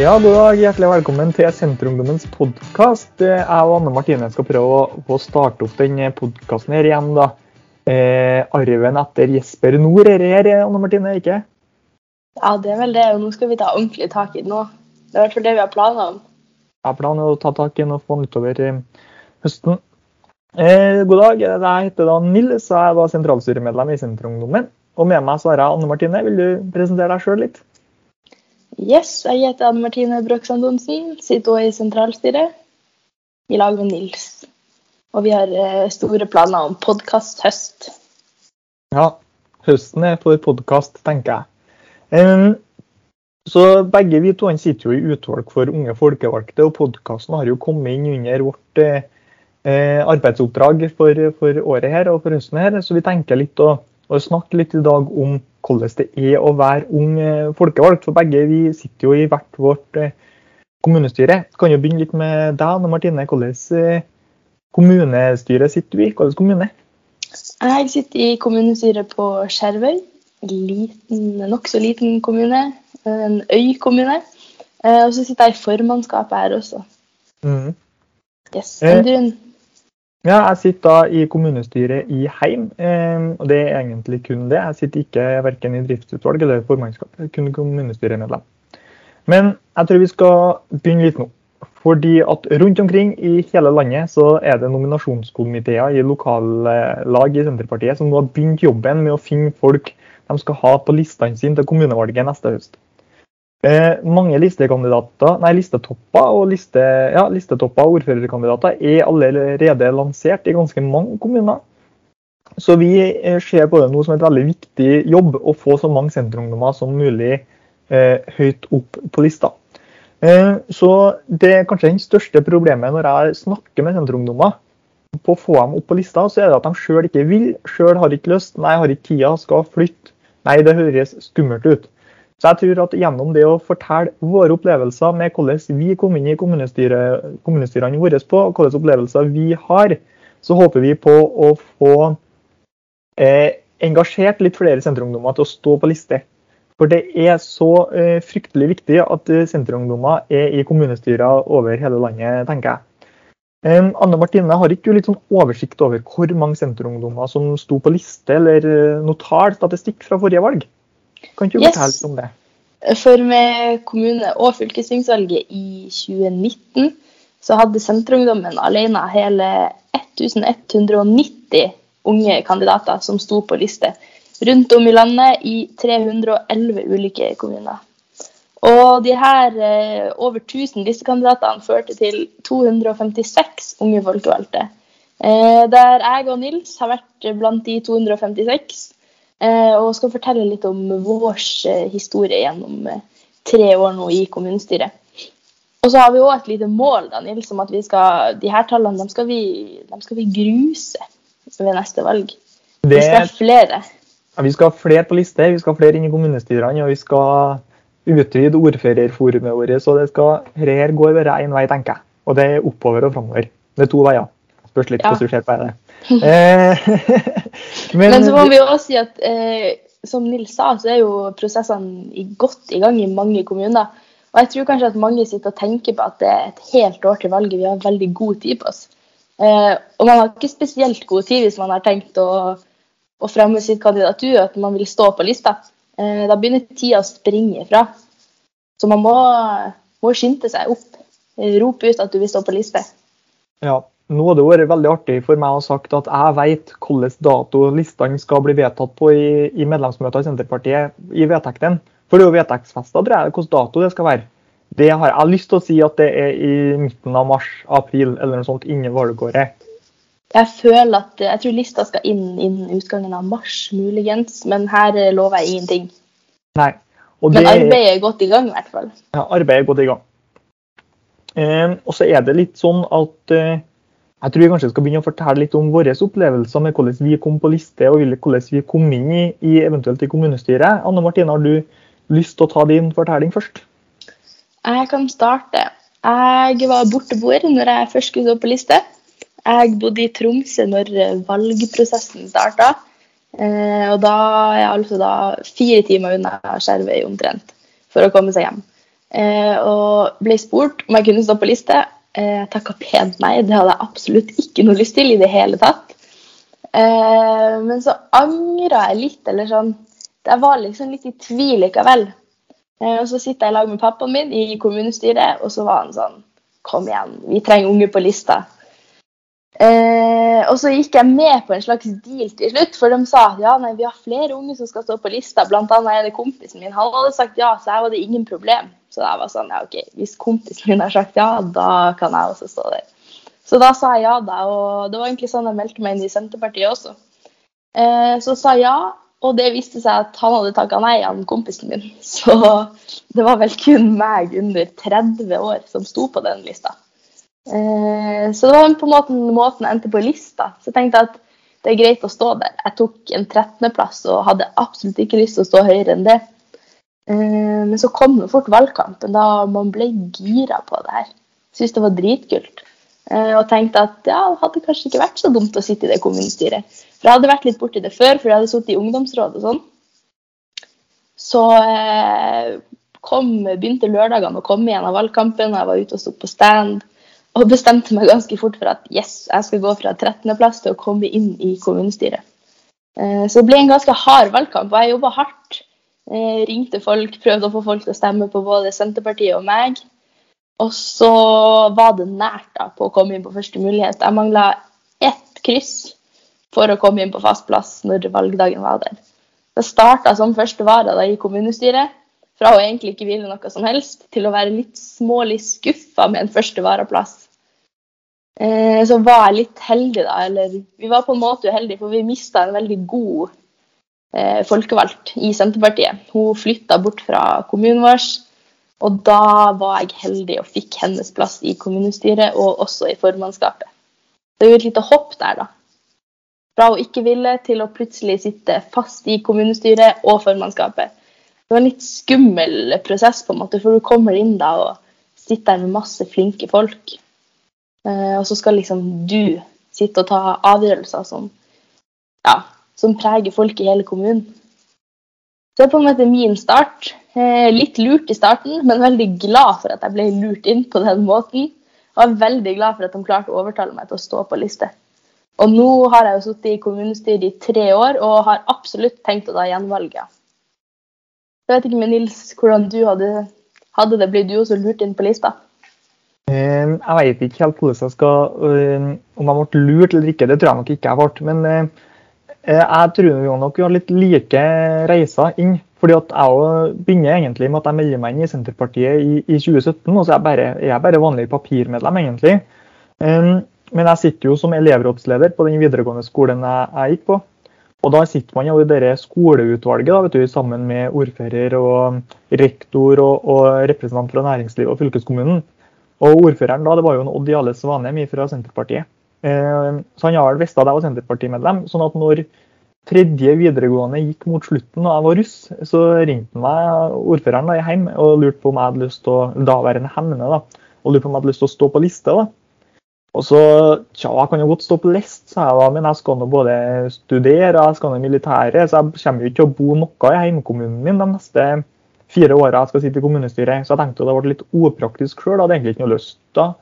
Ja, god dag. Hjertelig velkommen til Senterungdommens podkast. Jeg og Anne Martine skal prøve å, å starte opp denne podkasten her igjen. da. Eh, arven etter Jesper Nord er her, Anne Martine, ikke? Ja, det er vel det. Nå skal vi ta ordentlig tak i det nå. Det er i hvert fall det vi har planer om. Jeg har planen å ta tak i den og få den utover eh, høsten. Eh, god dag. Jeg heter da Nils, og jeg er da sentralstyremedlem i Senterungdommen. Og med meg så har jeg Anne Martine. Vil du presentere deg sjøl litt? Yes, jeg heter Anne Martine Broksand Donsen. Sitter også i sentralstyret i lag med Nils. Og vi har eh, store planer om podkast høst. Ja, høsten er for podkast, tenker jeg. Så begge vi to sitter jo i utvalg for unge folkevalgte, og podkasten har jo kommet inn under vårt eh, arbeidsoppdrag for, for, året her og for høsten her. Så vi tenker litt å, å snakke litt i dag om hvordan det er å være ung eh, folkevalgt. For begge vi sitter jo i hvert vårt kommunestyre. kommunestyre. Kan jo begynne litt med deg, Anne Martine. Hvilket eh, kommunestyre sitter du i? Hvilken kommune? Jeg sitter i kommunestyret på Skjervøy. Nokså liten kommune. En øykommune. Og så sitter jeg i formannskapet her også. Mm. Yes. Men du, ja, jeg sitter da i kommunestyret i Heim, ehm, og det er egentlig kun det. Jeg sitter ikke verken i driftsutvalg eller formannskap, kun kommunestyremedlem. Men jeg tror vi skal begynne litt nå. Fordi at rundt omkring i hele landet så er det nominasjonskomiteer i lokallag i Senterpartiet som nå har begynt jobben med å finne folk de skal ha på listene sine til kommunevalget neste høst. Eh, mange listekandidater, nei, listetopper og liste, ja, listetopper og ordførerkandidater er allerede lansert i ganske mange kommuner. Så vi eh, ser på det nå som et veldig viktig jobb å få så mange senterungdommer som mulig eh, høyt opp på lista. Eh, så det er kanskje den største problemet når jeg snakker med senterungdommer på å få dem opp på lista, så er det at de sjøl ikke vil, sjøl har ikke lyst, nei, har ikke tida, skal flytte. Nei, det høres skummelt ut. Så jeg tror at gjennom det å fortelle våre opplevelser med hvordan vi kom inn i kommunestyrene våre på, og hvilke opplevelser vi har, så håper vi på å få eh, engasjert litt flere senterungdommer til å stå på liste. For det er så eh, fryktelig viktig at senterungdommer er i kommunestyrer over hele landet, tenker jeg. Um, Anne Martine, har ikke du litt sånn oversikt over hvor mange senterungdommer som sto på liste, eller notal noe tall, statistikk fra forrige valg? Kan du yes. fortelle litt om det? For med kommune- og fylkestingsvalget i 2019 så hadde Senterungdommen alene hele 1190 unge kandidater som sto på liste rundt om i landet i 311 ulike kommuner. Og de her eh, over 1000 listekandidatene førte til 256 unge folkevalgte. Eh, der jeg og Nils har vært blant de 256. Eh, og skal fortelle litt om vår eh, historie gjennom eh, tre år nå i kommunestyret. Og så har vi òg et lite mål da, Nils, om at vi skal, de her tallene de skal, vi, de skal vi gruse ved neste valg. Det, vi skal ha flere. Ja, vi skal ha flere på liste, vi skal ha flere inn i kommunestyrene, og vi skal utvide ordførerforumet vårt. Så det skal, her går bare én vei, tenker jeg. Og det er oppover og framover. Det er to veier. Spørs litt ja. hvordan du ser på det. Men, Men, så må vi jo også si at eh, som Nils sa, så er jo prosessene godt i gang i mange kommuner. Og jeg tror kanskje at mange sitter og tenker på at det er et helt år til valget. Vi har veldig god tid på oss. Eh, og man har ikke spesielt god tid hvis man har tenkt å, å fremme sitt kandidatur, at man vil stå på lista. Eh, da begynner tida å springe ifra. Så man må, må skynde seg opp. Rope ut at du vil stå på liste. Ja, nå har det vært veldig artig for meg å ha sagt at jeg vet hvilken dato listene skal bli vedtatt på i, i medlemsmøter i Senterpartiet i vedtektene. For det er jo vedtektsfesta, tror jeg, hvilken dato det skal være. Det har jeg lyst til å si at det er i midten av mars-april eller noe sånt innen valgåret. Jeg føler at jeg tror lista skal inn innen utgangen av mars, muligens. Men her lover jeg ingenting. Nei. Det, men arbeidet er godt i gang, i hvert fall. Ja, arbeidet er godt i gang. Eh, og så er det litt sånn at eh, jeg tror vi kanskje skal begynne å fortelle litt om våre opplevelser med hvordan vi kom på liste og hvordan vi kom inn i, i eventuelt i kommunestyret. Anne Martine, har du lyst til å ta din fortelling først? Jeg kan starte. Jeg var borteboer når jeg først skulle stå på liste. Jeg bodde i Tromsø når valgprosessen starta. Eh, og da er jeg altså da fire timer unna Skjervøy omtrent for å komme seg hjem. Eh, og ble spurt om jeg kunne stå på liste. Jeg takka pent nei, det hadde jeg absolutt ikke noe lyst til i det hele tatt. Men så angra jeg litt, eller sånn Jeg var liksom litt i tvil likevel. Og så sitter jeg i lag med pappaen min i kommunestyret, og så var han sånn Kom igjen, vi trenger unge på lista. Eh, og så gikk jeg med på en slags deal til slutt, for de sa at ja, nei, vi har flere unge som skal stå på lista. Blant annet er det kompisen min. Han hadde sagt ja, så her var det ingen problem. Så jeg var sånn, ja ok, hvis kompisen min har sagt ja, da kan jeg også stå der. Så da sa jeg ja, da. Og det var egentlig sånn jeg meldte meg inn i Senterpartiet også. Eh, så sa jeg ja, og det viste seg at han hadde takka nei, han kompisen min. Så det var vel kun meg under 30 år som sto på den lista. Eh, så det var på en måte måten jeg endte på lista. Så jeg tenkte at det er greit å stå der. Jeg tok en 13.-plass og hadde absolutt ikke lyst til å stå høyere enn det. Eh, men så kom det fort valgkampen, da man ble gira på det her. Syntes det var dritkult. Eh, og tenkte at ja, det hadde kanskje ikke vært så dumt å sitte i det kommunestyret. For jeg hadde vært litt borti det før, for jeg hadde sittet i ungdomsråd og sånn. Så kom, begynte lørdagene å komme igjen av valgkampen, og jeg var ute og sto på stand. Og bestemte meg ganske fort for at yes, jeg skal gå fra 13.-plass til å komme inn i kommunestyret. Eh, så det ble en ganske hard valgkamp, og jeg jobba hardt. Jeg ringte folk, prøvde å få folk til å stemme på både Senterpartiet og meg. Og så var det nært da på å komme inn på første mulighet. Jeg mangla ett kryss for å komme inn på fast plass når valgdagen var der. Det starta som første vara i kommunestyret fra å egentlig ikke ville noe som helst, til å være litt smålig skuffa med en første varaplass. Eh, så var litt heldig, da. Eller vi var på en måte uheldige, for vi mista en veldig god eh, folkevalgt i Senterpartiet. Hun flytta bort fra kommunen vår, og da var jeg heldig og fikk hennes plass i kommunestyret og også i formannskapet. Det er jo et lite hopp der, da. Fra å ikke ville til å plutselig sitte fast i kommunestyret og formannskapet det var en litt skummel prosess, på en måte, for du kommer inn da og sitter der med masse flinke folk. Eh, og så skal liksom du sitte og ta avgjørelser som, ja, som preger folk i hele kommunen. Så det er på en måte min start. Eh, litt lurt i starten, men veldig glad for at jeg ble lurt inn på den måten. Og er veldig glad for at de klarte å overtale meg til å stå på liste. Og nå har jeg jo sittet i kommunestyret i tre år og har absolutt tenkt å ta gjenvalget. Jeg vet ikke med Nils hvordan du hadde, hadde det. blitt du også lurt inn på lista? Eh, jeg vet ikke helt hvordan jeg skal, eh, om jeg ble lurt eller ikke. Det tror jeg nok ikke jeg ble. Men eh, jeg tror nok vi har litt like reiser inn. Fordi at Jeg begynner egentlig med at jeg melder meg inn i Senterpartiet i, i 2017. og så er jeg bare, er bare vanlig papirmedlem, egentlig. Men jeg sitter jo som elevrådsleder på den videregående skolen jeg, jeg gikk på. Og Da sitter man jo i dette skoleutvalget da, du, sammen med ordfører og rektor og, og representant fra næringslivet og fylkeskommunen. Og Ordføreren da, det var jo en Odd Jale Svanheim fra Senterpartiet. Eh, så Han har vel visst at jeg var Senterpartimedlem. sånn at når tredje videregående gikk mot slutten og jeg var russ, så ringte han meg ordføreren da, hjem og lurte på om jeg hadde lyst til å daværende hemne da, og lurte på om jeg hadde lyst til å stå på liste. da. Og så Tja, jeg kan jo godt stå på list, sa jeg da, men jeg skal nå både studere jeg skal nå i militæret, så jeg kommer jo ikke til å bo noe i hjemkommunen min de neste fire åra jeg skal sitte i kommunestyret. Så jeg tenkte det ble litt upraktisk sjøl, hadde egentlig ikke noe lyst da.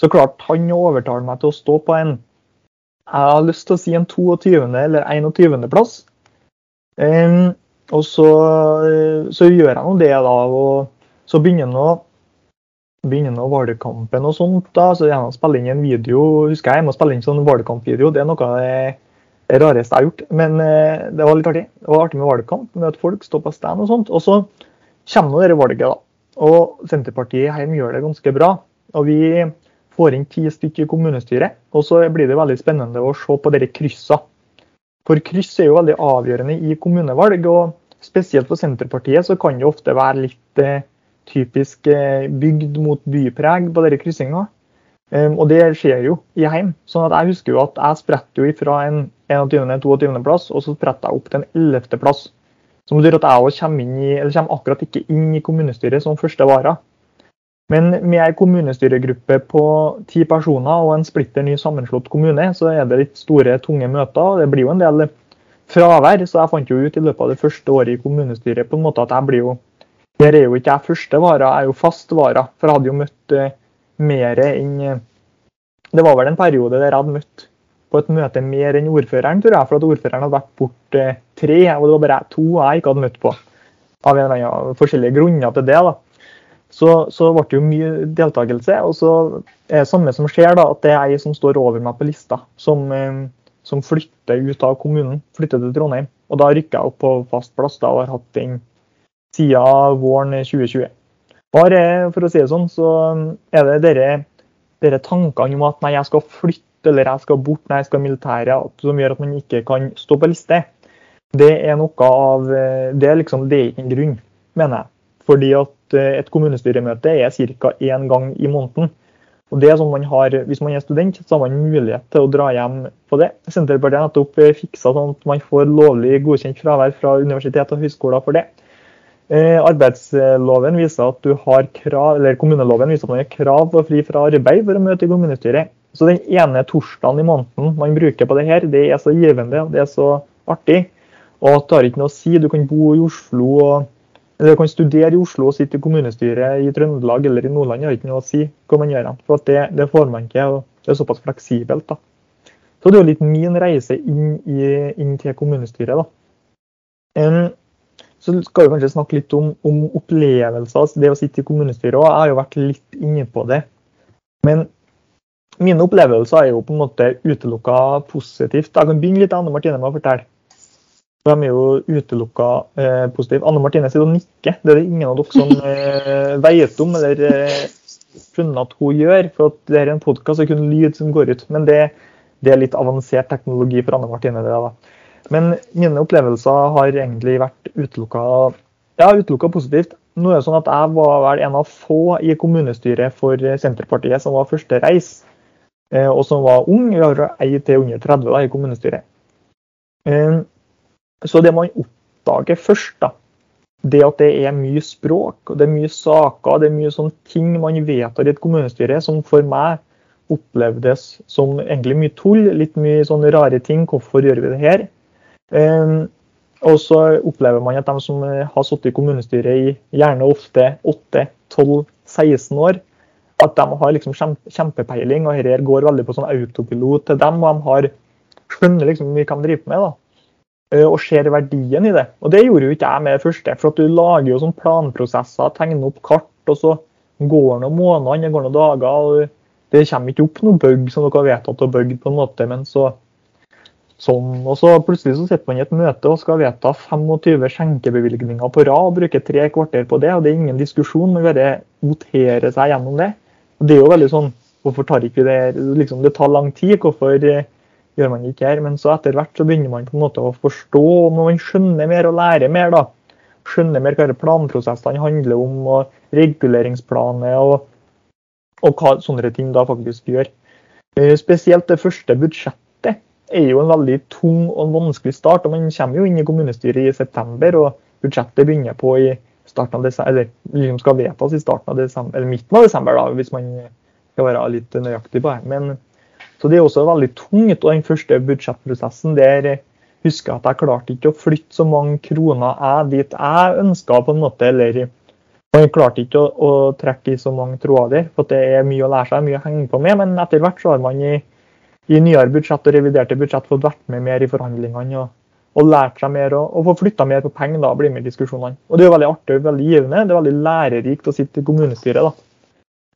Så klart han overtaler meg til å stå på en Jeg har lyst til å si en 22. eller 21. plass. Um, og så, så, gjør jeg nå det, da. Og så begynner han å begynner nå valgkampen og sånt, da, så gjerne spille inn en video. husker Jeg jeg må spille inn sånn valgkampvideo. Det er noe av det rareste jeg har gjort. Men eh, det var litt artig. Det var artig med valgkamp, møte folk, stå på stand og sånt. Og så kommer nå dette valget, da. Og Senterpartiet hjemme gjør det ganske bra. Og vi får inn ti stykker i kommunestyret. Og så blir det veldig spennende å se på dere kryssa. For kryss er jo veldig avgjørende i kommunevalg. og Spesielt for Senterpartiet så kan det ofte være litt eh, typisk eh, bygd mot bypreg på denne kryssinga. Um, og det skjer jo i heim. sånn at jeg husker jo at jeg spretter fra en 21.-22. plass, og så spretter jeg opp til en 11. plass. Som betyr at jeg òg kommer, kommer akkurat ikke inn i kommunestyret som første vara. Men med ei kommunestyregruppe på ti personer og en splitter ny sammenslått kommune, så er det litt store, tunge møter. og Det blir jo en del fravær. Så jeg fant jo ut i løpet av det første året i kommunestyret på en måte at jeg blir jo Der er jo ikke jeg første vara, jeg er jo fast vara. For jeg hadde jo møtt uh, mer enn uh, Det var vel en periode der jeg hadde møtt på et møte mer enn ordføreren, tror jeg. For at ordføreren hadde vært borte tre, og det var bare to jeg ikke hadde møtt på. Av en eller annen forskjellige grunner til det. da. Så, så ble det jo mye deltakelse. Og så er det samme som skjer, da, at det er jeg som står over meg på lista, som, som flytter ut av kommunen. Flytter til Trondheim. Og da rykker jeg opp på fast plass da, og har hatt den siden våren 2020. Bare for å si det sånn, så er det dere, dere tankene om at nei, jeg skal flytte eller jeg skal bort, nei, jeg skal militæret, som gjør at man ikke kan stå på liste. Det er noe av Det er liksom, det er ikke en grunn, mener jeg. Fordi at eh, et kommunestyremøte er ca. én gang i måneden. Og det er sånn man har, Hvis man er student, så har man mulighet til å dra hjem på det. Senterpartiet har nettopp eh, fiksa sånn at man får lovlig godkjent fravær fra universitet og høyskoler for det. Eh, arbeidsloven viser at du har krav, eller Kommuneloven viser at man har krav på fri fra arbeid for å møte i kommunestyret. Så den ene torsdagen i måneden man bruker på det her, det er så givende og det er så artig. Og det har ikke noe å si. Du kan bo i Oslo og du kan studere i Oslo og sitte i kommunestyret i Trøndelag eller i Nordland. Det har ikke noe å si hva man gjør. For det, det, får man ikke. og Det er såpass fleksibelt. da. Så det er jo litt min reise inn, i, inn til kommunestyret. da. Um, så skal vi kanskje snakke litt om, om opplevelser, altså det å sitte i kommunestyret. og Jeg har jo vært litt inne på det. Men mine opplevelser er jo på en måte utelukka positivt. Jeg kan begynne litt Anne Martine med å fortelle. De er jo utelukka eh, positive. Anne Martine sitter og nikker. Det er det ingen av dere som eh, vet om eller eh, funnet at hun gjør. For at det er en podkast og kun lyd som går ut. Men det, det, er litt avansert teknologi for Anne Martine. Det, da. Men mine opplevelser har egentlig vært utelukka ja, utelukka positivt. Nå er det sånn at Jeg var vel en av få i kommunestyret for Senterpartiet som var første reis, og som var ung. Vi har ei til under 30 da, i kommunestyret. Eh, så det man oppdager først, da, det at det er mye språk, og det er mye saker, det er mye sånne ting man vedtar i et kommunestyre som for meg opplevdes som egentlig mye tull, litt mye sånne rare ting. Hvorfor gjør vi det her? Um, og så opplever man at de som har sittet i kommunestyret i gjerne ofte 8-12-16 år, at de har liksom kjempepeiling, og dette går veldig på sånn autopilot til dem. Og de har skjønner liksom mye hva de driver med. da. Eh, og ser verdien i det. Og Det gjorde jo ikke jeg med det første. For at du lager jo sånn planprosesser, tegner opp kart, og så går det noen måneder, det går noen dager. og Det kommer ikke opp noen bug som dere har vedtatt å bygge på en måte. men så sånn, og så Plutselig så sitter man i et møte og skal vedta 25 skjenkebevilgninger på rad og bruke tre kvarter på det. og Det er ingen diskusjon, man bare voterer seg gjennom det. Og Det er jo veldig sånn Hvorfor tar ikke vi det liksom, Det tar lang tid. Hvorfor eh, gjør man ikke her. Men så etter hvert så begynner man på en måte å forstå, når man skjønner mer og lærer mer, da. Skjønner mer hva planprosessene handler om, og reguleringsplaner og, og hva sånne ting da faktisk gjør. Eh, spesielt det første budsjettet er jo en veldig tung og vanskelig start. og Man kommer jo inn i kommunestyret i september, og budsjettet begynner på i starten av desember, eller liksom skal vedtas i starten av desember, eller midten av desember, da, hvis man skal være litt nøyaktig på det. Men så det er også veldig tungt. Og den første budsjettprosessen der husker jeg at jeg klarte ikke å flytte så mange kroner jeg dit jeg ønska, på en måte. Eller man klarte ikke å, å, trekke i så mange tråder der. For det er mye å lære seg, mye å henge på med. Men etter hvert så har man i, i nyere budsjett og reviderte budsjett fått vært med mer i forhandlingene. og, og lært seg mer og, og få flytta mer på penger da, bli med i diskusjonene. Og Det er jo veldig artig og veldig givende. Det er veldig lærerikt å sitte i kommunestyret. da.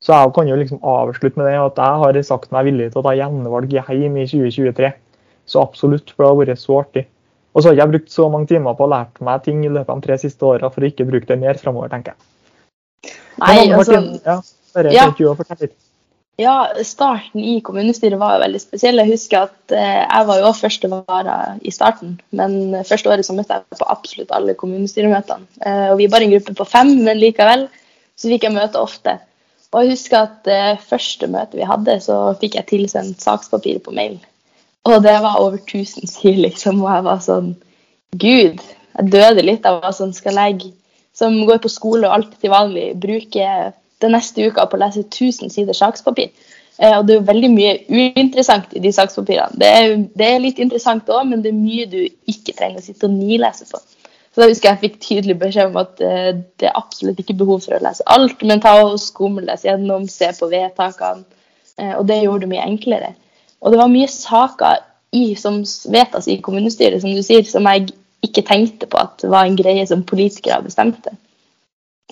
Så jeg kan jo liksom avslutte med det at jeg har sagt meg villig til å ta gjenvalg hjem i 2023. Så absolutt, for det har vært så artig. Og så har jeg ikke brukt så mange timer på å lære meg ting i løpet av de tre siste åra for å ikke bruke det mer framover, tenker jeg. Nei, altså, ja, bare, ja. Ja, starten i kommunestyret var jo veldig spesiell. Jeg husker at eh, jeg var jo første vara i starten. Men første året så møtte jeg på absolutt alle kommunestyremøtene. Eh, og vi er bare en gruppe på fem, men likevel så fikk jeg møte ofte. Og jeg husker at eh, første møtet vi hadde, så fikk jeg tilsendt sakspapir på mail. Og det var over 1000 sider, liksom. Og jeg var sånn Gud, jeg døde litt. Jeg var sånn Skal jeg, som går på skole og alt til vanlig, bruke den neste uka på å lese 1000 sider sakspapir? Eh, og det er jo veldig mye uinteressant i de sakspapirene. Det er, det er litt interessant òg, men det er mye du ikke trenger å sitte og nilese på. Så da husker jeg jeg fikk tydelig beskjed om at eh, det er absolutt ikke behov for å lese alt, men ta og skumles gjennom, se på vedtakene. Eh, og det gjorde det mye enklere. Og det var mye saker i, som vedtas i kommunestyret, som du sier, som jeg ikke tenkte på at var en greie som politikere bestemte.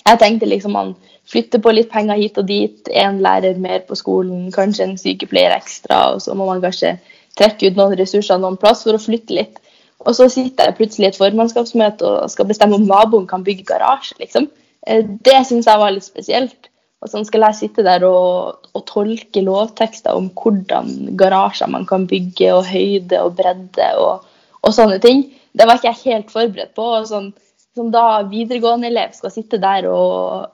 Jeg tenkte liksom man flytter på litt penger hit og dit, én lærer mer på skolen, kanskje en sykepleier ekstra, og så må man kanskje trekke ut noen ressurser noen plass for å flytte litt. Og så sitter jeg plutselig i et formannskapsmøte og skal bestemme om naboen kan bygge garasje. liksom. Eh, det syns jeg var litt spesielt. Og sånn skal jeg sitte der og, og, tolke lovtekster om hvordan garasjer man kan bygge, og høyde og bredde og, og sånne ting. Det var ikke jeg helt forberedt på. og sånn, Som da videregående elev skal sitte der og,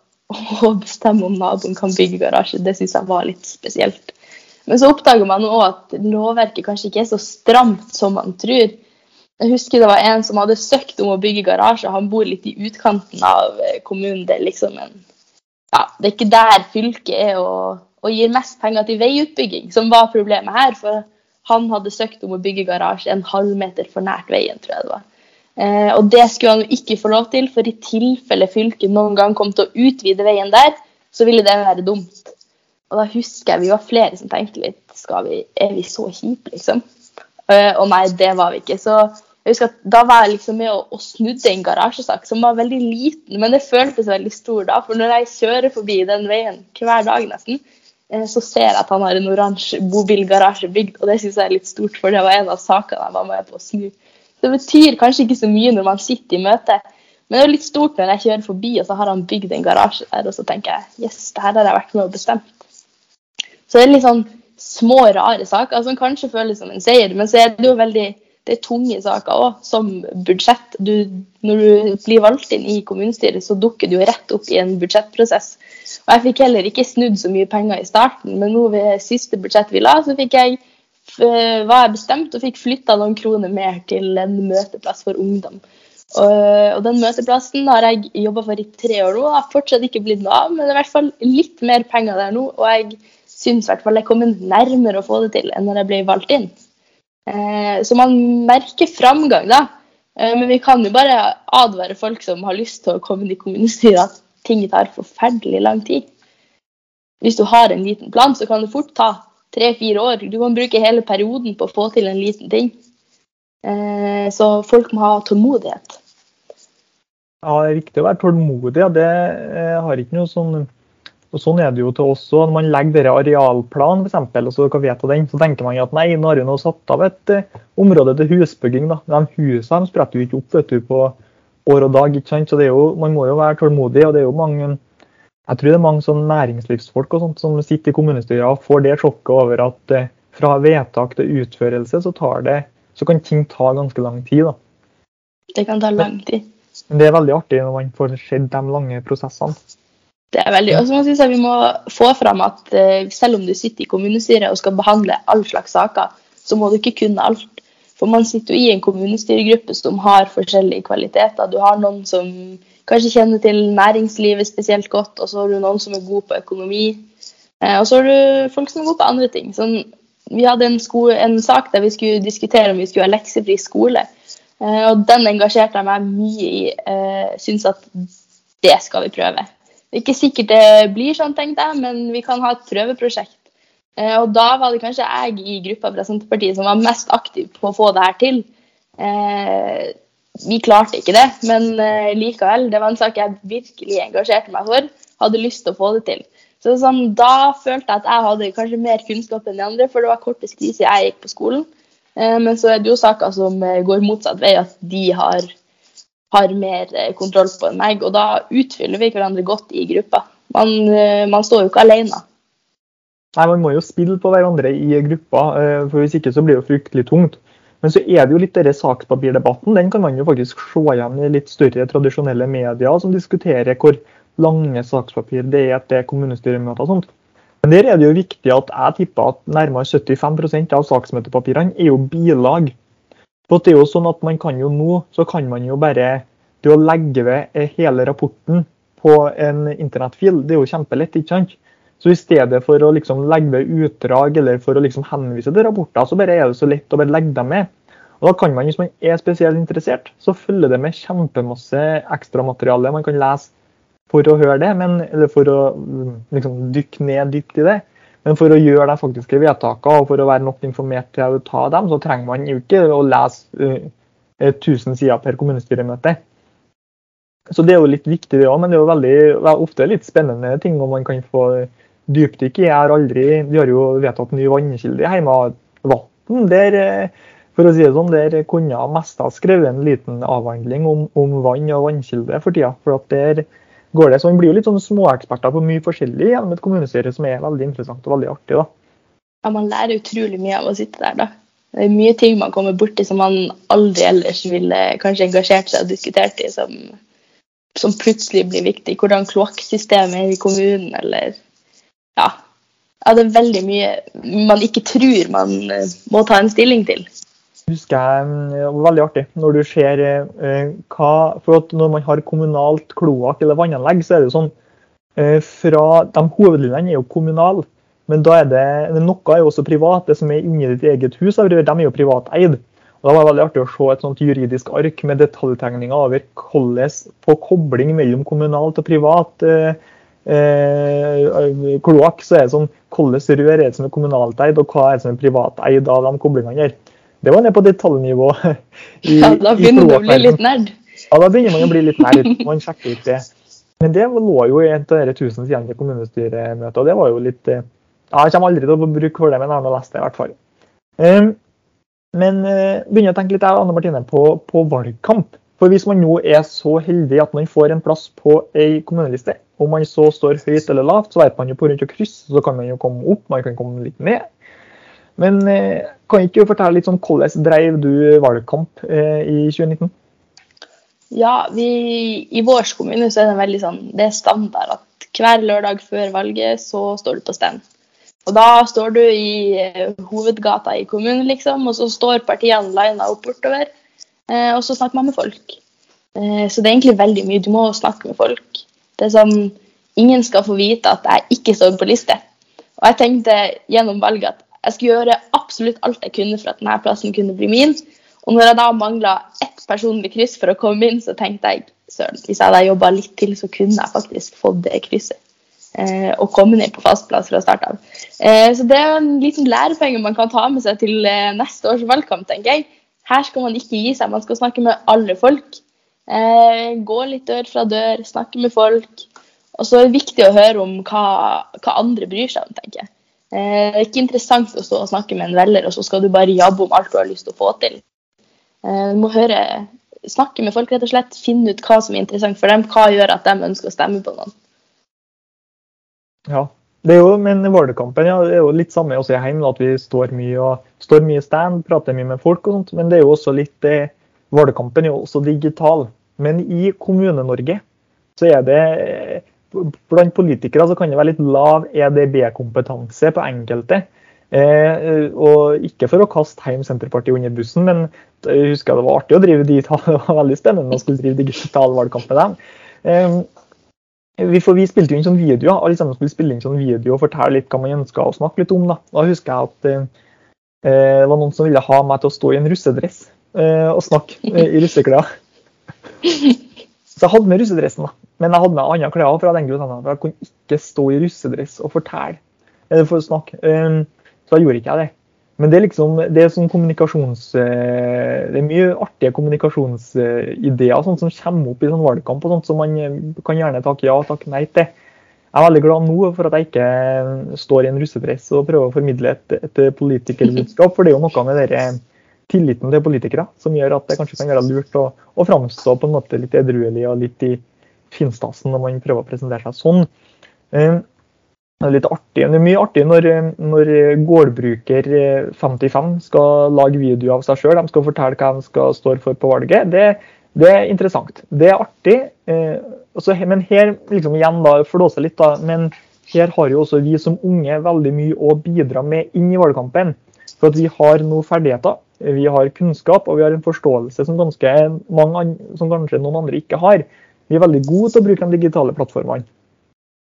og bestemme om naboen kan bygge garasje, det syns jeg var litt spesielt. Men så oppdager man òg at lovverket kanskje ikke er så stramt som man tror. Jeg husker det var en som hadde søkt om å bygge garasje. Han bor litt i utkanten av eh, kommunen. Det er liksom en ja, det er ikke der fylket er og, og gir mest penger til veiutbygging, som var problemet her. For han hadde søkt om å bygge garasje en halvmeter for nært veien, tror jeg det var. Eh, og det skulle han jo ikke få lov til, for i tilfelle fylket noen gang kom til å utvide veien der, så ville det være dumt. Og da husker jeg vi var flere som tenkte litt skal vi, Er vi så kjipe, liksom? Eh, og nei, det var vi ikke. Så jeg husker at Da var jeg liksom med og, snudde en garasjesak som var veldig liten, men det føltes veldig stor da. For når jeg kjører forbi den veien hver dag nesten, eh, så ser jeg at han har en oransje bobilgarasje bygd, og det syns jeg er litt stort, for det var en av sakene jeg var med på å snu. Det betyr kanskje ikke så mye når man sitter i møte, men det er litt stort når jeg kjører forbi, og så har han bygd en garasje der, og så tenker jeg yes, det her har jeg vært med og bestemt. Så det er litt sånn små, rare saker som kanskje føles som en seier, men så er det jo veldig det er tunge saker òg, som budsjett. Du, når du blir valgt inn i kommunestyret, så dukker du rett opp i en budsjettprosess. Og Jeg fikk heller ikke snudd så mye penger i starten, men nå ved siste budsjett vi la, så fikk jeg, var jeg bestemt og fikk flytta noen kroner mer til en møteplass for ungdom. Og, og den møteplassen har jeg jobba for i tre år nå. Har fortsatt ikke blitt noe av, men det er i hvert fall litt mer penger der nå. Og jeg syns i hvert fall jeg kom nærmere å få det til enn når jeg ble valgt inn. Eh, så man merker framgang, da. Eh, men vi kan jo bare advare folk som har lyst til å komme inn i kommunestyret, at ting tar forferdelig lang tid. Hvis du har en liten plan, så kan det fort ta tre-fire år. Du kan bruke hele perioden på å få til en liten ting. Eh, så folk må ha tålmodighet. Ja, det er viktig å være tålmodig. Det har ikke noe sånn og Sånn er det jo til oss òg. Når man legger dere arealplan, for eksempel, og så kan vedta den, så tenker man at nei, nå har vi nå satt av et eh, område til husbygging. da. De husene spretter jo ikke opp vet du, på år og dag. ikke sant? Så jo, Man må jo være tålmodig. og det er jo mange jeg tror det er mange sånn næringslivsfolk og sånt som sitter i kommunestyret og får det sjokket over at uh, fra vedtak til utførelse så, tar det, så kan ting ta ganske lang tid. da. Det kan ta lang tid. Men det er veldig artig når man får sett de lange prosessene. Det er veldig, og så synes jeg Vi må få fram at uh, selv om du sitter i kommunestyret og skal behandle all slags saker, så må du ikke kunne alt. For man sitter jo i en kommunestyregruppe som har forskjellige kvaliteter. Du har noen som kanskje kjenner til næringslivet spesielt godt, og så har du noen som er gode på økonomi. Uh, og så har du folk som er gode på andre ting. Sånn, vi hadde en, skole, en, sak der vi skulle diskutere om vi skulle ha leksefri skole. Uh, og den engasjerte jeg meg mye i. Uh, Syns at det skal vi prøve. Det er ikke sikkert det blir sånn, tenkte jeg, men vi kan ha et prøveprosjekt. Eh, og da var det kanskje jeg i gruppa fra Senterpartiet som var mest aktiv på å få det her til. Eh, vi klarte ikke det, men eh, likevel. Det var en sak jeg virkelig engasjerte meg for. Hadde lyst til å få det til. Så sånn, Da følte jeg at jeg hadde kanskje mer kunnskap enn de andre, for det var kortest krise jeg gikk på skolen. Men så er det jo saker som går motsatt vei, at de har har mer eh, kontroll på enn meg. Og da utfyller vi hverandre godt i gruppa. Man, eh, man står jo ikke alene. Nei, Man må jo spille på hverandre i gruppa, eh, for hvis ikke så blir det jo fryktelig tungt. Men så er det jo litt denne sakspapirdebatten. Den kan man jo faktisk se igjen i litt større tradisjonelle medier som diskuterer hvor lange sakspapir det er til kommunestyremøter og sånt. Men der er det jo viktig at jeg tipper at nærmere 75% av saksmøtepapirene er jo bilag. For det er jo sånn at man kan jo nå, så kan man jo bare Det å legge ved hele rapporten på en internettfil, det er jo kjempelett, ikke sant? Så i stedet for å liksom legge ved utdrag eller for å liksom henvise til rapporter, så bare er det så lett å bare legge dem med. Og da kan man, Hvis man er spesielt interessert, så følger det med kjempemasse ekstramateriale man kan lese for å høre det, men, eller for å liksom, dykke ned dypt i det. Men for å gjøre de faktiske vedtakene og for å være nok informert til å ta dem, så trenger man jo ikke å lese uh, 1000 sider per kommunestyremøte. Så det er jo litt viktig, det òg, men det er jo veldig, ofte litt spennende ting om man kan få dypdykk i. Har aldri, Vi har jo vedtatt ny vannkilde hjemme. Vann, der, eh, for å si det sånn, der kunne jeg mest ha skrevet en liten avhandling om, om vann og vannkilde for tida. for at der går det, så Man blir jo litt sånn småeksperter på mye forskjellig gjennom et kommunestyre, som er veldig interessant og veldig artig. da. Ja, Man lærer utrolig mye av å sitte der, da. Det er mye ting man kommer borti som man aldri ellers ville kanskje engasjert seg og diskutert i, som, som plutselig blir viktig. Hvordan kloakksystemet er i kommunen, eller ja. ja. Det er veldig mye man ikke tror man eh, må ta en stilling til husker jeg veldig artig når du ser eh, hva For at når man har kommunalt kloakk eller vannanlegg, så er det jo sånn eh, fra De hovedlinjene er jo kommunale, men da er det noe er jo også privat. Det som er inni ditt eget hus, de er jo privateid. Og Da var det veldig artig å se et sånt juridisk ark med detaljtegninger over hvordan på kobling mellom kommunalt og privat eh, eh, kloakk, så er det sånn hvordan rør er det som er kommunalt eid, og hva er det som er privateid av de koblingene der. Det var ned på detaljnivå. I, ja, da begynner du å bli litt nerd. Ja, da begynner man å bli litt nerd. Man sjekker ut det. Men det lå jo i et av de tusen sidene til kommunestyremøtet, og det var jo litt eh, ja, Jeg kommer aldri til å bruke for det, men jeg har nå lest det i hvert fall. Um, men uh, begynner å tenke litt jeg, Anne Martine, på, på, valgkamp. For hvis man nå er så heldig at man får en plass på ei kommuneliste, om man så står høyt eller lavt, så vet man jo på rundt og kryss, så kan man jo komme opp, man kan komme litt ned. Men eh, kan ikke du fortelle litt sånn hvordan drev du valgkamp eh, i 2019? Ja, vi, I vår kommune så er det veldig sånn, det er standard at hver lørdag før valget så står du på stand. Og Da står du i eh, hovedgata i kommunen, liksom, og så står partiene lina opp bortover. Eh, og så snakker man med folk. Eh, så det er egentlig veldig mye. Du må snakke med folk. Det er sånn, Ingen skal få vite at jeg ikke står på liste. Og jeg tenkte gjennom valget at jeg skulle gjøre absolutt alt jeg kunne for at denne plassen kunne bli min. Og når jeg da mangla ett personlig kryss for å komme inn, så tenkte jeg søren, hvis jeg hadde jobba litt til, så kunne jeg faktisk fått det krysset. Eh, og komme inn på fast plass fra start av. Eh, så det er en liten lærepenge man kan ta med seg til eh, neste års valgkamp, tenker jeg. Her skal man ikke gi seg, man skal snakke med alle folk. Eh, gå litt dør fra dør, snakke med folk. Og så er det viktig å høre om hva, hva andre bryr seg om, tenker jeg. Eh, det er ikke interessant å stå og snakke med en velger, og så skal du bare jabbe om alt du har lyst til å få til. Eh, du må høre, snakke med folk, rett og slett. Finne ut hva som er interessant for dem. Hva gjør at de ønsker å stemme på noen. Ja, det er jo, men valgkampen ja, er jo litt samme også heim, at vi står mye og står mye stand, prater mye med folk og sånt. Men det er jo også litt, eh, valgkampen er jo også digital. Men i Kommune-Norge så er det blant politikere så kan det være litt lav EDB-kompetanse på enkelte. Eh, og ikke for å kaste Heim Senterpartiet under bussen, men jeg husker det var artig å drive digital, det var veldig spennende å skulle drive digital valgkamp med dem. Eh, vi, for vi spilte jo inn sånn video, alle sammen skulle spille inn sånn video og fortelle litt hva man ønska å snakke litt om. Da, da husker jeg at eh, det var noen som ville ha meg til å stå i en russedress eh, og snakke eh, i russeklær. Så jeg hadde med russedressen, da. Men jeg hadde med andre klær fra den grunnen. For jeg kunne ikke stå i russedress og fortelle. Eller for å snakke. Um, så da gjorde ikke jeg det. Men det er liksom, det er sånn kommunikasjons... Eh, det er mye artige kommunikasjonsideer sånn som kommer opp i sånn valgkamp, og sånt, som man eh, kan gjerne takke ja og takke nei til. Jeg er veldig glad nå for at jeg ikke står i en russepress og prøver å formidle et, et politikerbudskap. For det er jo noe med dere tilliten til politikere som gjør at det kanskje kan være lurt å, å framstå på en måte litt edruelig og litt i finstasen når man prøver å presentere seg sånn. Eh, det er litt artig. Det er mye artig når, når gårdbruker 55 skal lage video av seg sjøl. De skal fortelle hva de skal stå for på valget. Det, det, er interessant. Det er artig. Eh, også, men her liksom igjen da, flåser litt, da, men her har jo også vi som unge veldig mye å bidra med inn i valgkampen. For at vi har noen ferdigheter, vi har kunnskap og vi har en forståelse som, ganske mange, som kanskje noen andre ikke har. Vi er veldig gode til å bruke de digitale plattformene.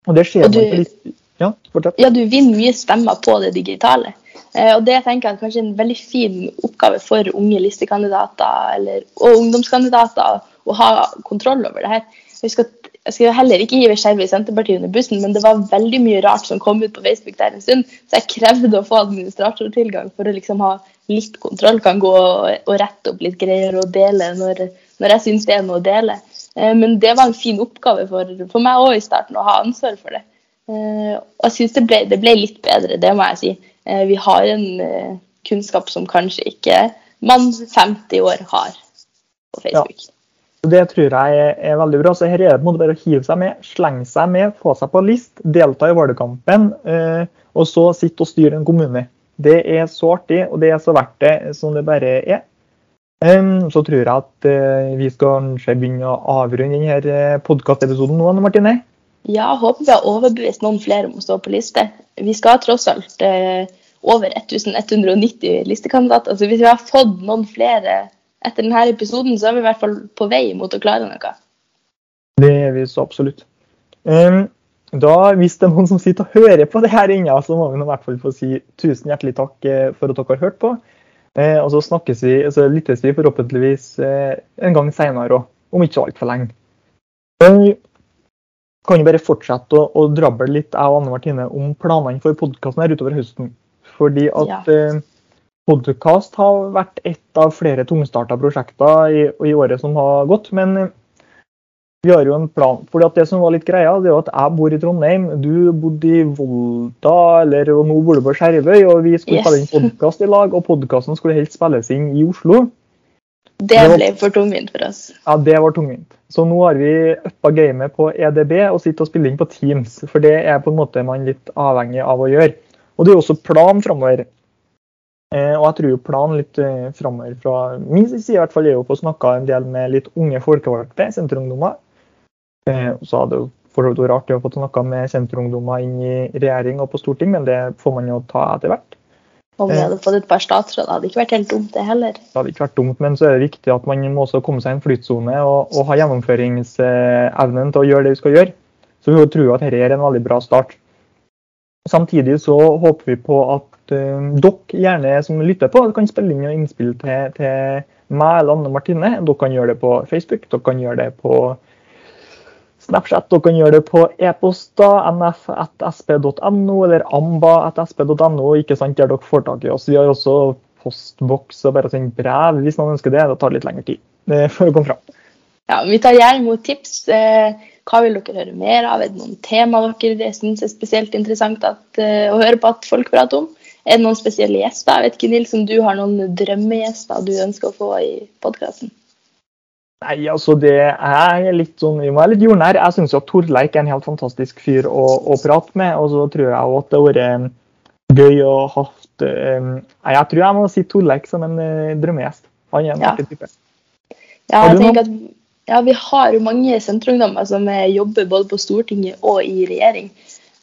Og det skjer og du, litt, ja, ja, du vinner mye stemmer på det digitale. Eh, og det tenker jeg er kanskje en veldig fin oppgave for unge listekandidater eller, og ungdomskandidater å ha kontroll over det her. Jeg skal, jeg skal heller ikke hive skeive i Senterpartiet under bussen, men det var veldig mye rart som kom ut på Facebook der en stund, så jeg krevde å få administratortilgang for å liksom ha litt kontroll. Kan gå og rette opp litt greier og dele når, når jeg syns det er noe å dele. Eh, men det var en fin oppgave for, for meg òg i starten å ha ansvar for det. Eh, og jeg syns det, det, ble litt bedre, det må jeg si. Eh, vi har en kunnskap som kanskje ikke mann 50 år har på Facebook. Ja. Det tror jeg er veldig bra. Så her er det på en måte bare å hive seg med, slenge seg med, få seg på list, delta i valgkampen, eh, og så sitte og styre en kommune. Det er så artig, og det er så verdt det som det bare er. Så tror jeg at vi skal kanskje begynne å avrunde denne eh, podkastepisoden nå, Martine? Ja, håper vi har overbevist noen flere om å stå på liste. Vi skal tross alt eh, over 1190 listekandidater. Så hvis vi har fått noen flere etter denne episoden, så er vi i hvert fall på vei mot å klare noe. Det er vi så absolutt. Um, da, Hvis det er noen som sitter og hører på det her inne, så må vi i hvert fall få si tusen hjertelig takk eh, for at dere har hørt på. Eh, og så snakkes vi, så lyttes vi forhåpentligvis eh, en gang seinere òg, om ikke så altfor lenge. Kan jo bare fortsette å, å drable litt jeg og Anne Martine om planene for podkasten her utover høsten. Fordi at ja. eh, Podkast har vært et av flere tungstarta prosjekter i, i, året som har gått. Men vi har jo en plan. Fordi at Det som var litt greia, det er at jeg bor i Trondheim, du bodde i Volda, eller og nå bor du på Skjervøy. og Vi skulle yes. spille inn podkast i lag, og podkasten skulle helst spilles inn i Oslo. Det ble for tungvint for oss. Ja, det var tungvint. Så nå har vi uppa gamet på EDB og sitter og spiller inn på Teams. For det er på en måte man litt avhengig av å gjøre. Og det er også plan framover. Eh, og jeg tror jo planen litt eh, framover fra min side i hvert fall er jo på å snakke en del med litt unge folkevalgte, senterungdommer. Eh, så hadde det jo for så vidt vært artig å få snakke med senterungdommer inn i regjering og på storting, men det får man jo ta etter hvert. Om vi hadde fått et par statsråder, hadde ikke vært helt dumt, det heller. Det hadde ikke vært dumt, men så er det viktig at man må også komme seg i en flytsone og, og ha gjennomføringsevnen til å gjøre det vi skal gjøre. Så vi tror at dette er en veldig bra start. Samtidig så håper vi på at uh, dere gjerne som lytter på, kan spille inn innspill til, til meg eller Anne Martine. Dere kan gjøre det på Facebook, dere kan gjøre det på Snapchat, dere kan gjøre det på e-poster, nf.sp.no eller amba.sp.no, ikke sant, der dere får tak i oss. Vi har også postboks og bare sende brev hvis noen ønsker det. Det tar litt lengre tid for å komme fram. Ja, Vi tar gjerne imot tips. Eh, hva vil dere høre mer av? Er det noen tema dere syns er spesielt interessant at, eh, å høre på at folk prater om? Er det noen spesielle gjester? Jeg vet ikke, Nils, om du har noen drømmegjester du ønsker å få i podkasten? Nei, altså det er litt sånn, Vi må være litt jordnær. Jeg syns Torleik er en helt fantastisk fyr å, å prate med. Og så tror jeg også at det har vært gøy å ha um, Jeg tror jeg må si Torleik som en uh, drømmegjest. Han er en ja. artig type. Ja, jeg tenker at ja, vi har jo mange senterungdommer som jobber både på Stortinget og i regjering.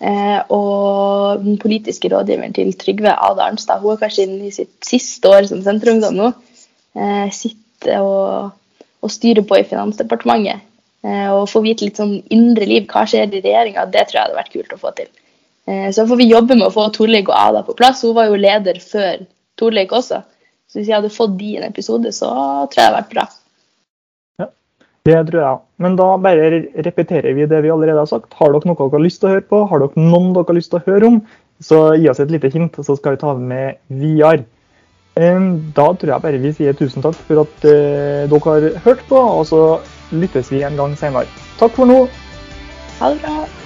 Eh, og den politiske rådgiveren til Trygve Ada Arnstad, hun er kanskje inne i sitt siste år som senterungdom nå. Eh, sitter og, og, styre på i Finansdepartementet. Eh, og få vite litt sånn indre liv, hva skjer i regjeringa. Det tror jeg hadde vært kult å få til. Eh, så får vi jobbe med å få Torleik og Ada på plass. Hun var jo leder før Torleik også. Så hvis jeg hadde fått de i en episode, så tror jeg det hadde vært bra. Det tror jeg. Men da bare repeterer vi det vi allerede har sagt. Har dere noe dere har lyst til å høre på, har dere noen dere har lyst til å høre om, så gi oss et lite hint, så skal vi ta med videre. Da tror jeg bare vi sier tusen takk for at eh, dere har hørt på, og så lyttes vi en gang senere. Takk for nå. Ha det bra.